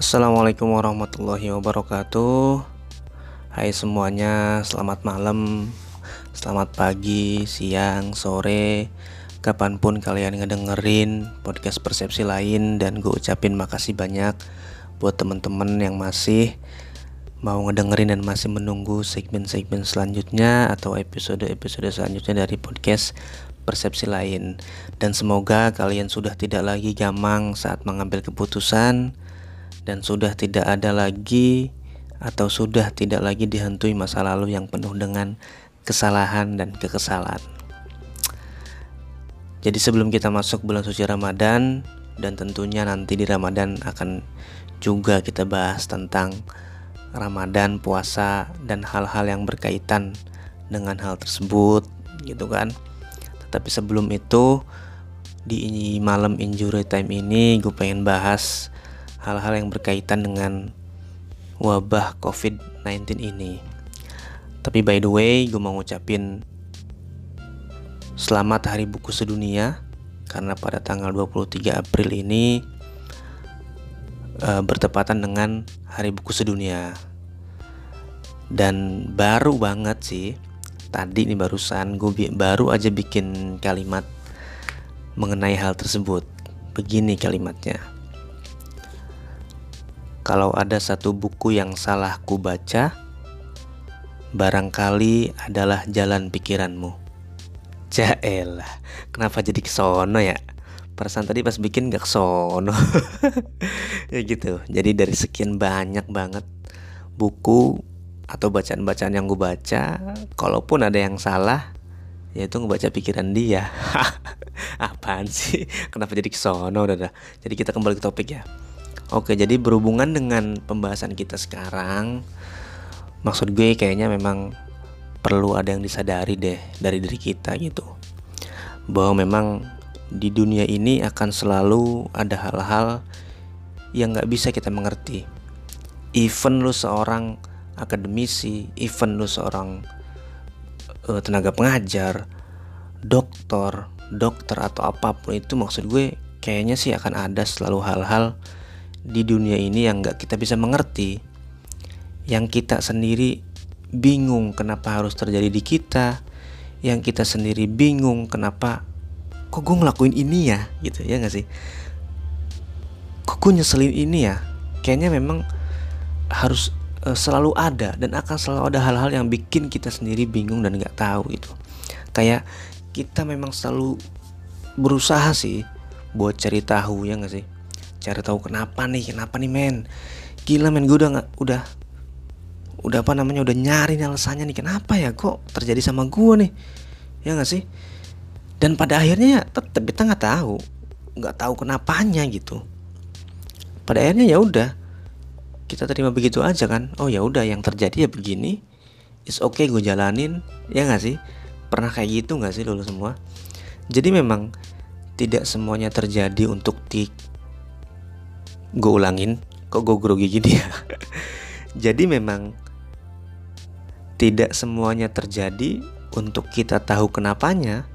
Assalamualaikum warahmatullahi wabarakatuh. Hai semuanya, selamat malam Selamat pagi, siang, sore. Kapan pun kalian ngedengerin podcast persepsi lain Dan gue ucapin makasih banyak Buat temen-temen yang masih Mau ngedengerin dan masih menunggu segmen-segmen selanjutnya Atau episode-episode selanjutnya dari podcast persepsi lain. Dan semoga kalian sudah tidak lagi gamang saat mengambil keputusan dan sudah tidak ada lagi atau sudah tidak lagi dihantui masa lalu yang penuh dengan kesalahan dan kekesalan. Jadi sebelum kita masuk bulan suci Ramadan dan tentunya nanti di Ramadan akan juga kita bahas tentang Ramadan, puasa dan hal-hal yang berkaitan dengan hal tersebut gitu kan. Tetapi sebelum itu di malam injury time ini gue pengen bahas hal-hal yang berkaitan dengan wabah COVID-19 ini. Tapi by the way, gue mau ngucapin selamat Hari Buku Sedunia karena pada tanggal 23 April ini uh, bertepatan dengan Hari Buku Sedunia. Dan baru banget sih, tadi nih barusan gue baru aja bikin kalimat mengenai hal tersebut. Begini kalimatnya. Kalau ada satu buku yang salah ku baca, barangkali adalah jalan pikiranmu. Jaelah, kenapa jadi kesono ya? Perasaan tadi pas bikin gak kesono Ya gitu, jadi dari sekian banyak banget buku atau bacaan-bacaan yang gue baca Kalaupun ada yang salah, yaitu ngebaca pikiran dia Apaan sih? Kenapa jadi kesono udah, udah. Jadi kita kembali ke topik ya Oke, jadi berhubungan dengan pembahasan kita sekarang, maksud gue kayaknya memang perlu ada yang disadari deh dari diri kita gitu. Bahwa memang di dunia ini akan selalu ada hal-hal yang nggak bisa kita mengerti. Even lu seorang akademisi, even lu seorang uh, tenaga pengajar, dokter, dokter atau apa pun itu maksud gue kayaknya sih akan ada selalu hal-hal di dunia ini yang nggak kita bisa mengerti. Yang kita sendiri bingung kenapa harus terjadi di kita. Yang kita sendiri bingung kenapa kok gue ngelakuin ini ya? Gitu ya nggak sih? Kok gue nyeselin ini ya? Kayaknya memang harus uh, selalu ada dan akan selalu ada hal-hal yang bikin kita sendiri bingung dan nggak tahu itu. Kayak kita memang selalu berusaha sih buat cari tahu ya nggak sih cari tahu kenapa nih kenapa nih men? Gila men gue udah nggak udah udah apa namanya udah nyari nih alasannya nih. Kenapa ya kok terjadi sama gue nih? Ya nggak sih? Dan pada akhirnya ya tetap kita nggak tahu nggak tahu kenapanya gitu. Pada akhirnya ya udah kita terima begitu aja kan. Oh ya udah yang terjadi ya begini is okay gue jalanin. Ya nggak sih? Pernah kayak gitu nggak sih dulu semua? Jadi memang tidak semuanya terjadi untuk di gue ulangin. Kok gue grogi gini ya? Jadi memang tidak semuanya terjadi untuk kita tahu kenapanya.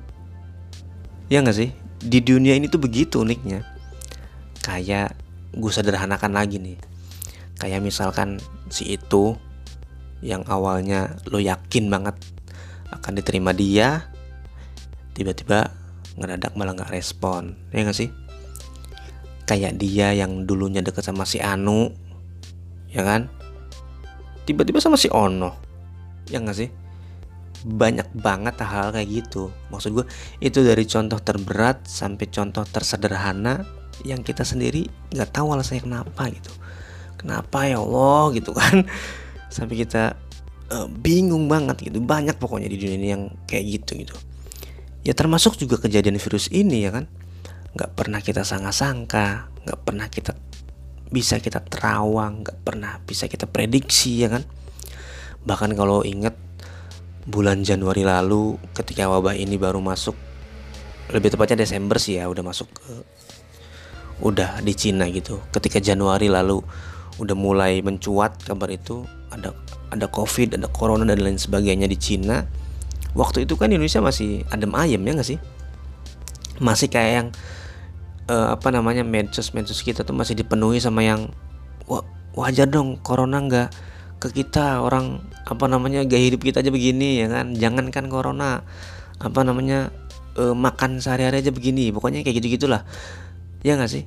Ya nggak sih? Di dunia ini tuh begitu uniknya. Kayak gue sederhanakan lagi nih. Kayak misalkan si itu yang awalnya lo yakin banget akan diterima dia tiba-tiba ngedadak malah nggak respon. Ya nggak sih kayak dia yang dulunya deket sama si Anu ya kan? Tiba-tiba sama si Ono ya nggak sih? Banyak banget hal, hal kayak gitu. Maksud gue itu dari contoh terberat sampai contoh tersederhana yang kita sendiri nggak tahu alasannya kenapa gitu. Kenapa ya Allah gitu kan? Sampai kita uh, bingung banget gitu. Banyak pokoknya di dunia ini yang kayak gitu gitu. Ya termasuk juga kejadian virus ini ya kan nggak pernah kita sangka-sangka nggak pernah kita bisa kita terawang nggak pernah bisa kita prediksi ya kan? Bahkan kalau inget bulan Januari lalu ketika wabah ini baru masuk lebih tepatnya Desember sih ya udah masuk ke udah di Cina gitu. Ketika Januari lalu udah mulai mencuat kabar itu ada ada covid ada corona dan lain sebagainya di Cina waktu itu kan Indonesia masih adem ayem ya nggak sih? Masih kayak yang uh, apa namanya medsos medsos kita tuh masih dipenuhi sama yang wajar dong corona nggak ke kita orang apa namanya gaya hidup kita aja begini ya kan? Jangankan corona apa namanya uh, makan sehari-hari aja begini pokoknya kayak gitu gitulah ya nggak sih?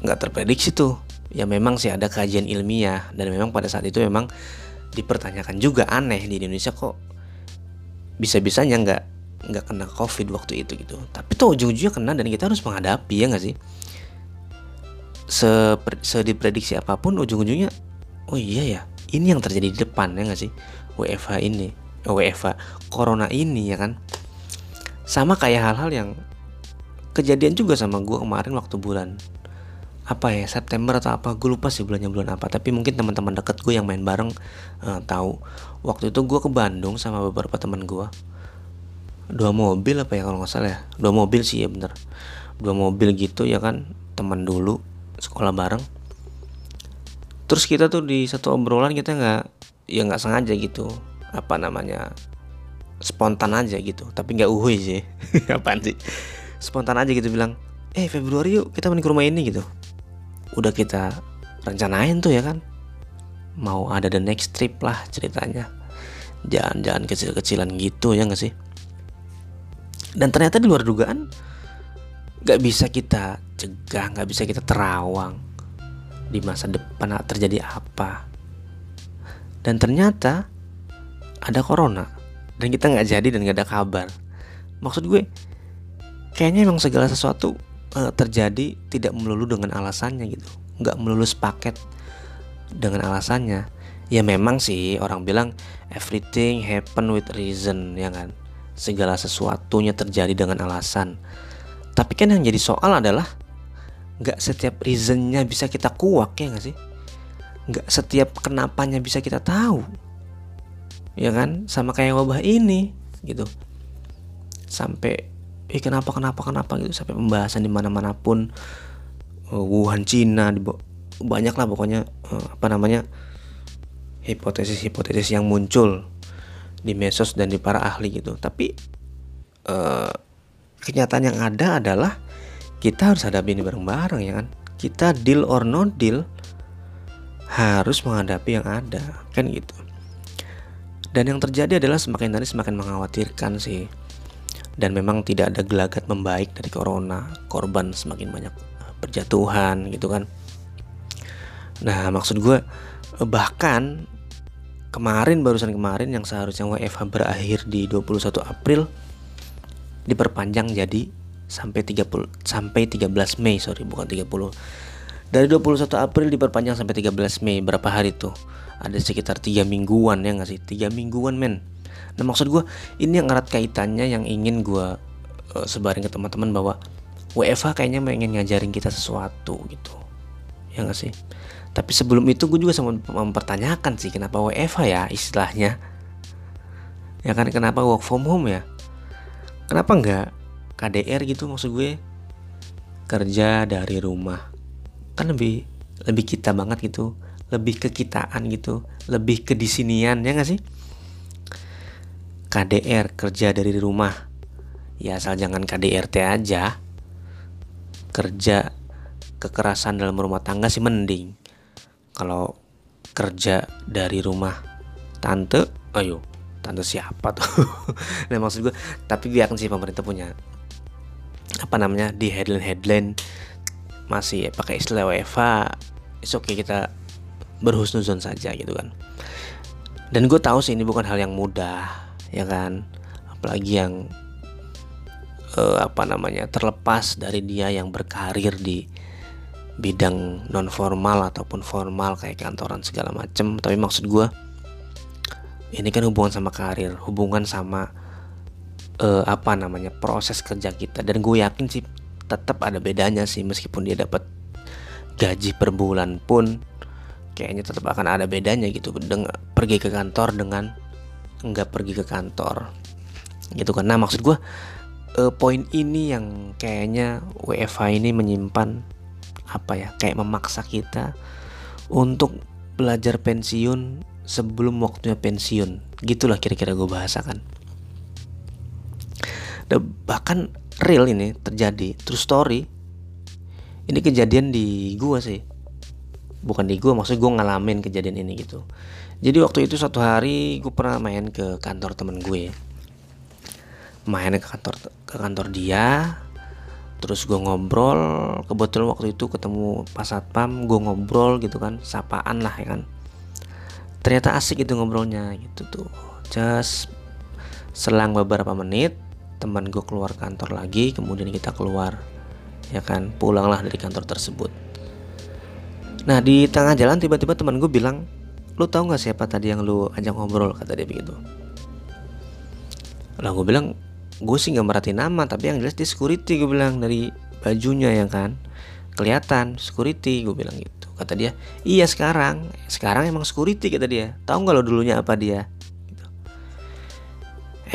Nggak terprediksi tuh. Ya memang sih ada kajian ilmiah dan memang pada saat itu memang dipertanyakan juga aneh di Indonesia kok bisa-bisanya nggak nggak kena covid waktu itu gitu. Tapi tuh ujung-ujungnya kena dan kita harus menghadapi ya nggak sih? Se sediprediksi apa pun ujung-ujungnya oh iya ya ini yang terjadi di depan ya nggak sih? WFH ini WFH corona ini ya kan? Sama kayak hal-hal yang kejadian juga sama gue kemarin waktu bulan apa ya September atau apa gue lupa sih bulannya bulan apa. Tapi mungkin teman-teman deket gue yang main bareng uh, tahu. Waktu itu gue ke Bandung sama beberapa teman gue dua mobil apa ya kalau nggak salah ya? Dua mobil sih ya bener. Dua mobil gitu ya kan? Teman dulu sekolah bareng. Terus kita tuh di satu obrolan kita nggak ya nggak sengaja gitu. Apa namanya? Spontan aja gitu. Tapi nggak uhui sih. Apaan sih? Spontan aja gitu bilang eh Februari yuk kita main ke rumah ini gitu. Udah kita rencanain tuh ya kan? Mau ada the next trip lah ceritanya. Jalan-jalan kecil-kecilan gitu ya nggak sih dan ternyata di luar dugaan nggak bisa kita cegah nggak bisa kita terawang di masa depan terjadi apa. Dan ternyata ada corona dan kita nggak jadi dan nggak ada kabar. Maksud gue kayaknya emang segala sesuatu uh, terjadi tidak melulu dengan alasannya gitu. Nggak melulu sepaket dengan alasannya. Ya memang sih orang bilang everything happen with reason ya kan segala sesuatunya terjadi dengan alasan. Tapi kan yang jadi soal adalah nggak setiap reasonnya bisa kita kuak ya nggak sih? Nggak setiap kenapanya bisa kita tahu. Ya kan? Sama kayak wabah ini gitu. Sampai eh kenapa kenapa kenapa? gitu. Sampai pembahasan di mana mana pun uh, Wuhan Cina banyak lah pokoknya uh, apa namanya hipotesis hipotesis yang muncul di medsos dan di para ahli gitu tapi uh, kenyataan yang ada adalah kita harus hadapi ini bareng-bareng ya kan kita deal or no deal harus menghadapi yang ada kan gitu dan yang terjadi adalah semakin hari semakin mengkhawatirkan sih. Dan memang tidak ada gelagat membaik dari corona. Korban semakin banyak berjatuhan gitu kan. Nah maksud gue bahkan kemarin barusan kemarin yang seharusnya WFH berakhir di 21 April diperpanjang jadi sampai 30 sampai 13 Mei sorry bukan 30 dari 21 April diperpanjang sampai 13 Mei berapa hari tuh? Ada sekitar tiga mingguan ya nggak sih? Tiga mingguan men. Nah maksud gue ini yang erat kaitannya yang ingin gue uh, sebarin ke teman-teman bahwa WFH kayaknya ingin ngajarin kita sesuatu gitu. Ya nggak sih tapi sebelum itu gue juga sama mempertanyakan sih kenapa WFH ya istilahnya? Ya kan kenapa work from home ya? Kenapa nggak KDR gitu maksud gue? Kerja dari rumah. Kan lebih lebih kita banget gitu. Lebih ke kitaan gitu. Lebih ke disinian ya gak sih? KDR kerja dari rumah. Ya asal jangan KDRT aja. Kerja kekerasan dalam rumah tangga sih mending kalau kerja dari rumah tante ayo tante siapa tuh? Nah maksud gue tapi gue yakin sih pemerintah punya apa namanya di headline headline masih pakai istilah WFA oke okay kita berhusnuzon saja gitu kan. Dan gue tahu sih ini bukan hal yang mudah ya kan? Apalagi yang uh, apa namanya terlepas dari dia yang berkarir di bidang non formal ataupun formal kayak kantoran segala macem. Tapi maksud gue ini kan hubungan sama karir hubungan sama uh, apa namanya proses kerja kita. Dan gue yakin sih tetap ada bedanya sih meskipun dia dapat gaji per bulan pun kayaknya tetap akan ada bedanya gitu. Dengan pergi ke kantor dengan nggak pergi ke kantor. Gitu nah maksud gue uh, poin ini yang kayaknya WFH ini menyimpan apa ya kayak memaksa kita untuk belajar pensiun sebelum waktunya pensiun. Gitulah kira-kira gue bahasakan. Dan bahkan real ini terjadi true story. Ini kejadian di gue sih. Bukan di gue maksud gue ngalamin kejadian ini gitu. Jadi waktu itu satu hari gue pernah main ke kantor temen gue. Main ke kantor ke kantor dia terus gue ngobrol kebetulan waktu itu ketemu pas satpam gue ngobrol gitu kan sapaan lah ya kan. Ternyata asik itu ngobrolnya gitu tuh. Just selang beberapa menit teman gue keluar kantor lagi kemudian kita keluar ya kan pulanglah dari kantor tersebut. Nah di tengah jalan tiba-tiba teman gue bilang lu tahu nggak siapa tadi yang lu ajak ngobrol? kata dia begitu. Lah gue bilang gue sih nggak merhatiin nama tapi yang jelas dia security gue bilang dari bajunya ya kan. Kelihatan security gue bilang gitu. Kata dia iya sekarang. Sekarang emang security kata dia. Tahu nggak lo dulunya apa dia? Gitu.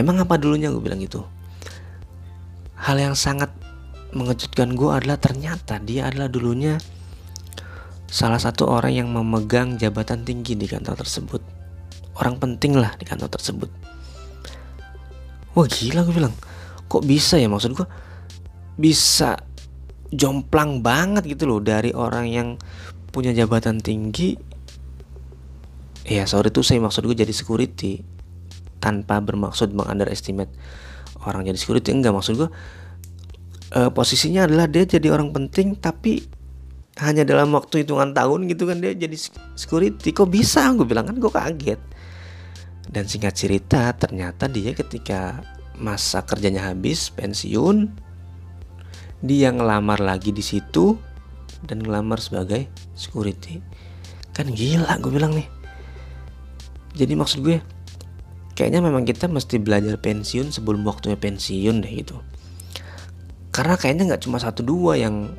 emang apa dulunya? Gue bilang gitu. Hal yang sangat mengejutkan gue adalah ternyata dia adalah dulunya salah satu orang yang memegang jabatan tinggi di kantor tersebut. Orang penting lah di kantor tersebut wah gila gue bilang. Kok bisa ya maksud gue bisa jomplang banget gitu loh dari orang yang punya jabatan tinggi. Ya sorry tuh saya maksud gue jadi security tanpa bermaksud mengunderestimate orang jadi security. Enggak maksud gue uh, posisinya adalah dia jadi orang penting tapi hanya dalam waktu hitungan tahun gitu kan dia jadi security. Kok bisa? Gue bilang kan gue kaget dan singkat cerita ternyata dia ketika masa kerjanya habis pensiun dia ngelamar lagi di situ dan ngelamar sebagai security. Kan gila gue bilang nih. Jadi maksud gue kayaknya memang kita mesti belajar pensiun sebelum waktunya pensiun deh gitu. Karena kayaknya nggak cuma satu dua yang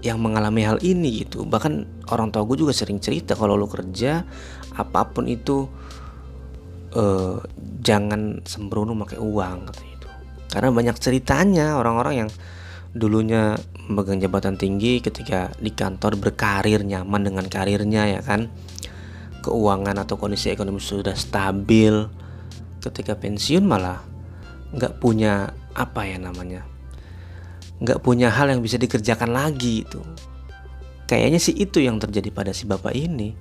yang mengalami hal ini gitu. Bahkan orang tua gue juga sering cerita kalau lo kerja apa pun itu eh, jangan sembrono pakai uang katanya itu. Karena banyak ceritanya orang-orang yang dulunya memegang jabatan tinggi ketika di kantor berkarir nyaman dengan karirnya ya kan? Keuangan atau kondisi ekonomi sudah stabil. Ketika pensiun malah nggak punya apa ya namanya nggak punya hal yang bisa dikerjakan lagi itu. Kayaknya sih itu yang terjadi pada si bapak ini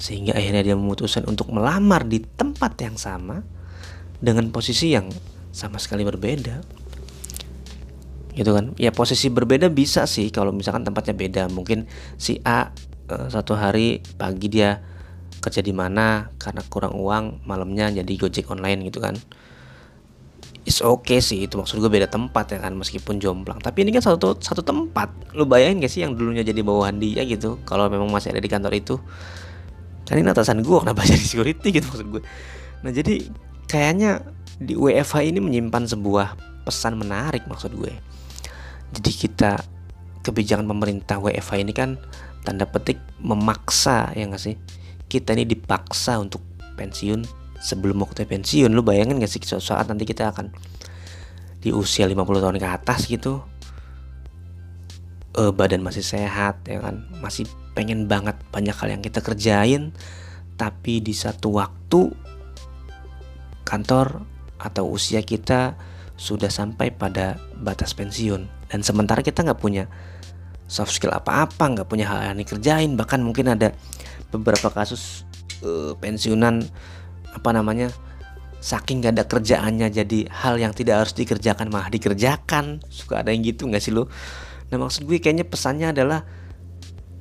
sehingga akhirnya dia memutuskan untuk melamar di tempat yang sama dengan posisi yang sama sekali berbeda. Gitu kan? Ya posisi berbeda bisa sih kalau misalkan tempatnya beda. Mungkin si A uh, satu hari pagi dia kerja di mana karena kurang uang malamnya jadi gojek online gitu kan. Is okay sih itu maksud gue beda tempat ya kan meskipun jomplang. Tapi ini kan satu satu tempat. Lu bayangin gak sih yang dulunya jadi bawahan dia gitu? Kalau memang masih ada di kantor itu kan ini atasan gue kenapa jadi security gitu maksud gue nah jadi kayaknya di WFH ini menyimpan sebuah pesan menarik maksud gue jadi kita kebijakan pemerintah WFH ini kan tanda petik memaksa ya nggak sih? Kita ini dipaksa untuk pensiun sebelum waktu pensiun. Lu bayangin gak sih suatu saat nanti kita akan di usia 50 tahun ke atas gitu uh, badan masih sehat ya kan? Masih pengen banget banyak hal yang kita kerjain. Tapi di satu waktu kantor atau usia kita sudah sampai pada batas pensiun. Dan sementara kita nggak punya soft skill apa-apa nggak punya hal yang dikerjain. Bahkan mungkin ada beberapa kasus uh, pensiunan apa namanya saking gak ada kerjaannya jadi hal yang tidak harus dikerjakan malah dikerjakan. Suka ada yang gitu nggak sih lo nah maksud gue kayaknya pesannya adalah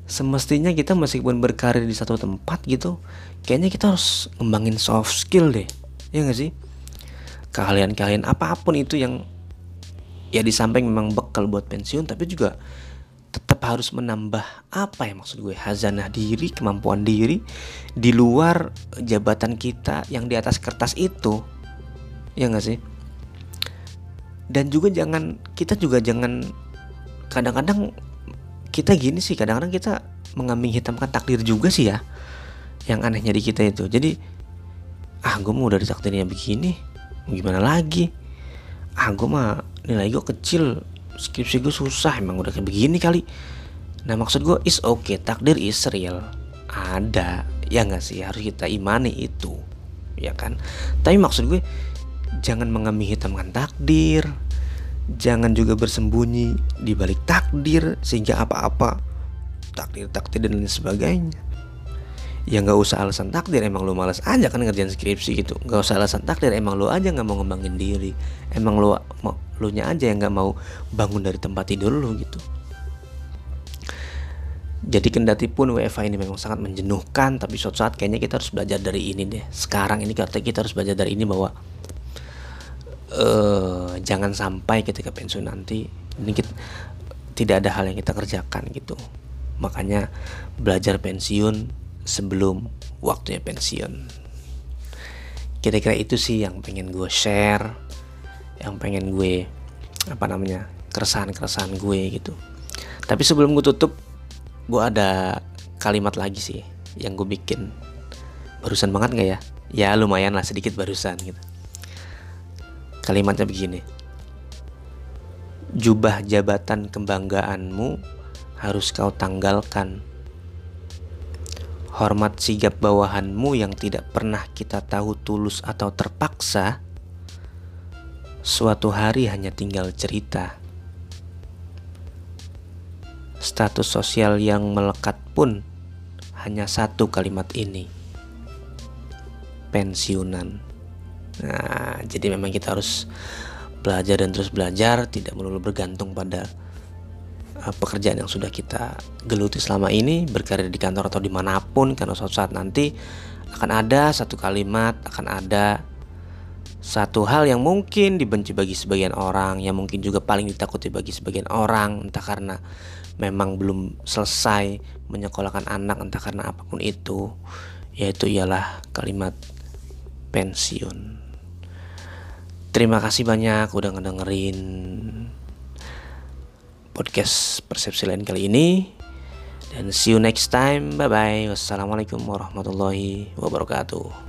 semestinya kita meskipun berkarir di satu tempat gitu kayaknya kita harus ngembangin soft skill deh. Ya nggak sih? Keahlian-keahlian apa pun itu yang ya di samping memang bekal buat pensiun tapi juga tetap harus menambah apa ya maksud gue? Hazanah diri kemampuan diri di luar jabatan kita yang di atas kertas itu. Ya nggak sih? Dan juga jangan kita juga jangan kadang-kadang kita gini sih kadang-kadang kita mengambing hitamkan takdir juga sih ya yang anehnya di kita itu. Jadi ah gue mau dari takdirnya begini gimana lagi? Ah gue mah nilai gue kecil skripsi gue susah emang udah kayak begini kali. Nah maksud gue is okay takdir is real. Ada ya nggak sih? Harus kita imani itu ya kan? Tapi maksud gue jangan mengambil hitamkan takdir jangan juga bersembunyi di balik takdir sehingga apa-apa takdir takdir dan lain sebagainya. Ya nggak usah alasan takdir emang lu malas aja kan ngerjain skripsi gitu. Nggak usah alasan takdir emang lu aja nggak mau ngembangin diri. Emang lu lu nya aja yang nggak mau bangun dari tempat tidur lu gitu. Jadi kendati pun WFA ini memang sangat menjenuhkan tapi suatu saat kayaknya kita harus belajar dari ini deh. Sekarang ini kita kita harus belajar dari ini bahwa uh, jangan sampai ketika pensiun nanti ini kita, tidak ada hal yang kita kerjakan gitu. Makanya belajar pensiun sebelum waktunya pensiun. Kira-kira itu sih yang pengen gue share yang pengen gue apa namanya keresahan-keresahan gue gitu. Tapi sebelum gue tutup gue ada kalimat lagi sih yang gue bikin. Barusan banget nggak ya? Ya lumayan lah sedikit barusan gitu kalimatnya begini jubah jabatan kebanggaanmu harus kau tanggalkan hormat sigap bawahanmu yang tidak pernah kita tahu tulus atau terpaksa suatu hari hanya tinggal cerita status sosial yang melekat pun hanya satu kalimat ini. Pensiunan. Nah, jadi memang kita harus belajar dan terus belajar, tidak melulu bergantung pada uh, pekerjaan yang sudah kita geluti selama ini, berkarir di kantor atau di mana pun, karena suatu saat nanti akan ada satu kalimat, akan ada satu hal yang mungkin dibenci bagi sebagian orang, yang mungkin juga paling ditakuti bagi sebagian orang, entah karena memang belum selesai menyekolahkan anak entah karena apa pun itu yaitu ialah kalimat pensiun terima kasih banyak udah ngedengerin podcast persepsi lain kali ini. Dan see you next time. Bye bye wassalamualaikum warahmatullahi wabarakatuh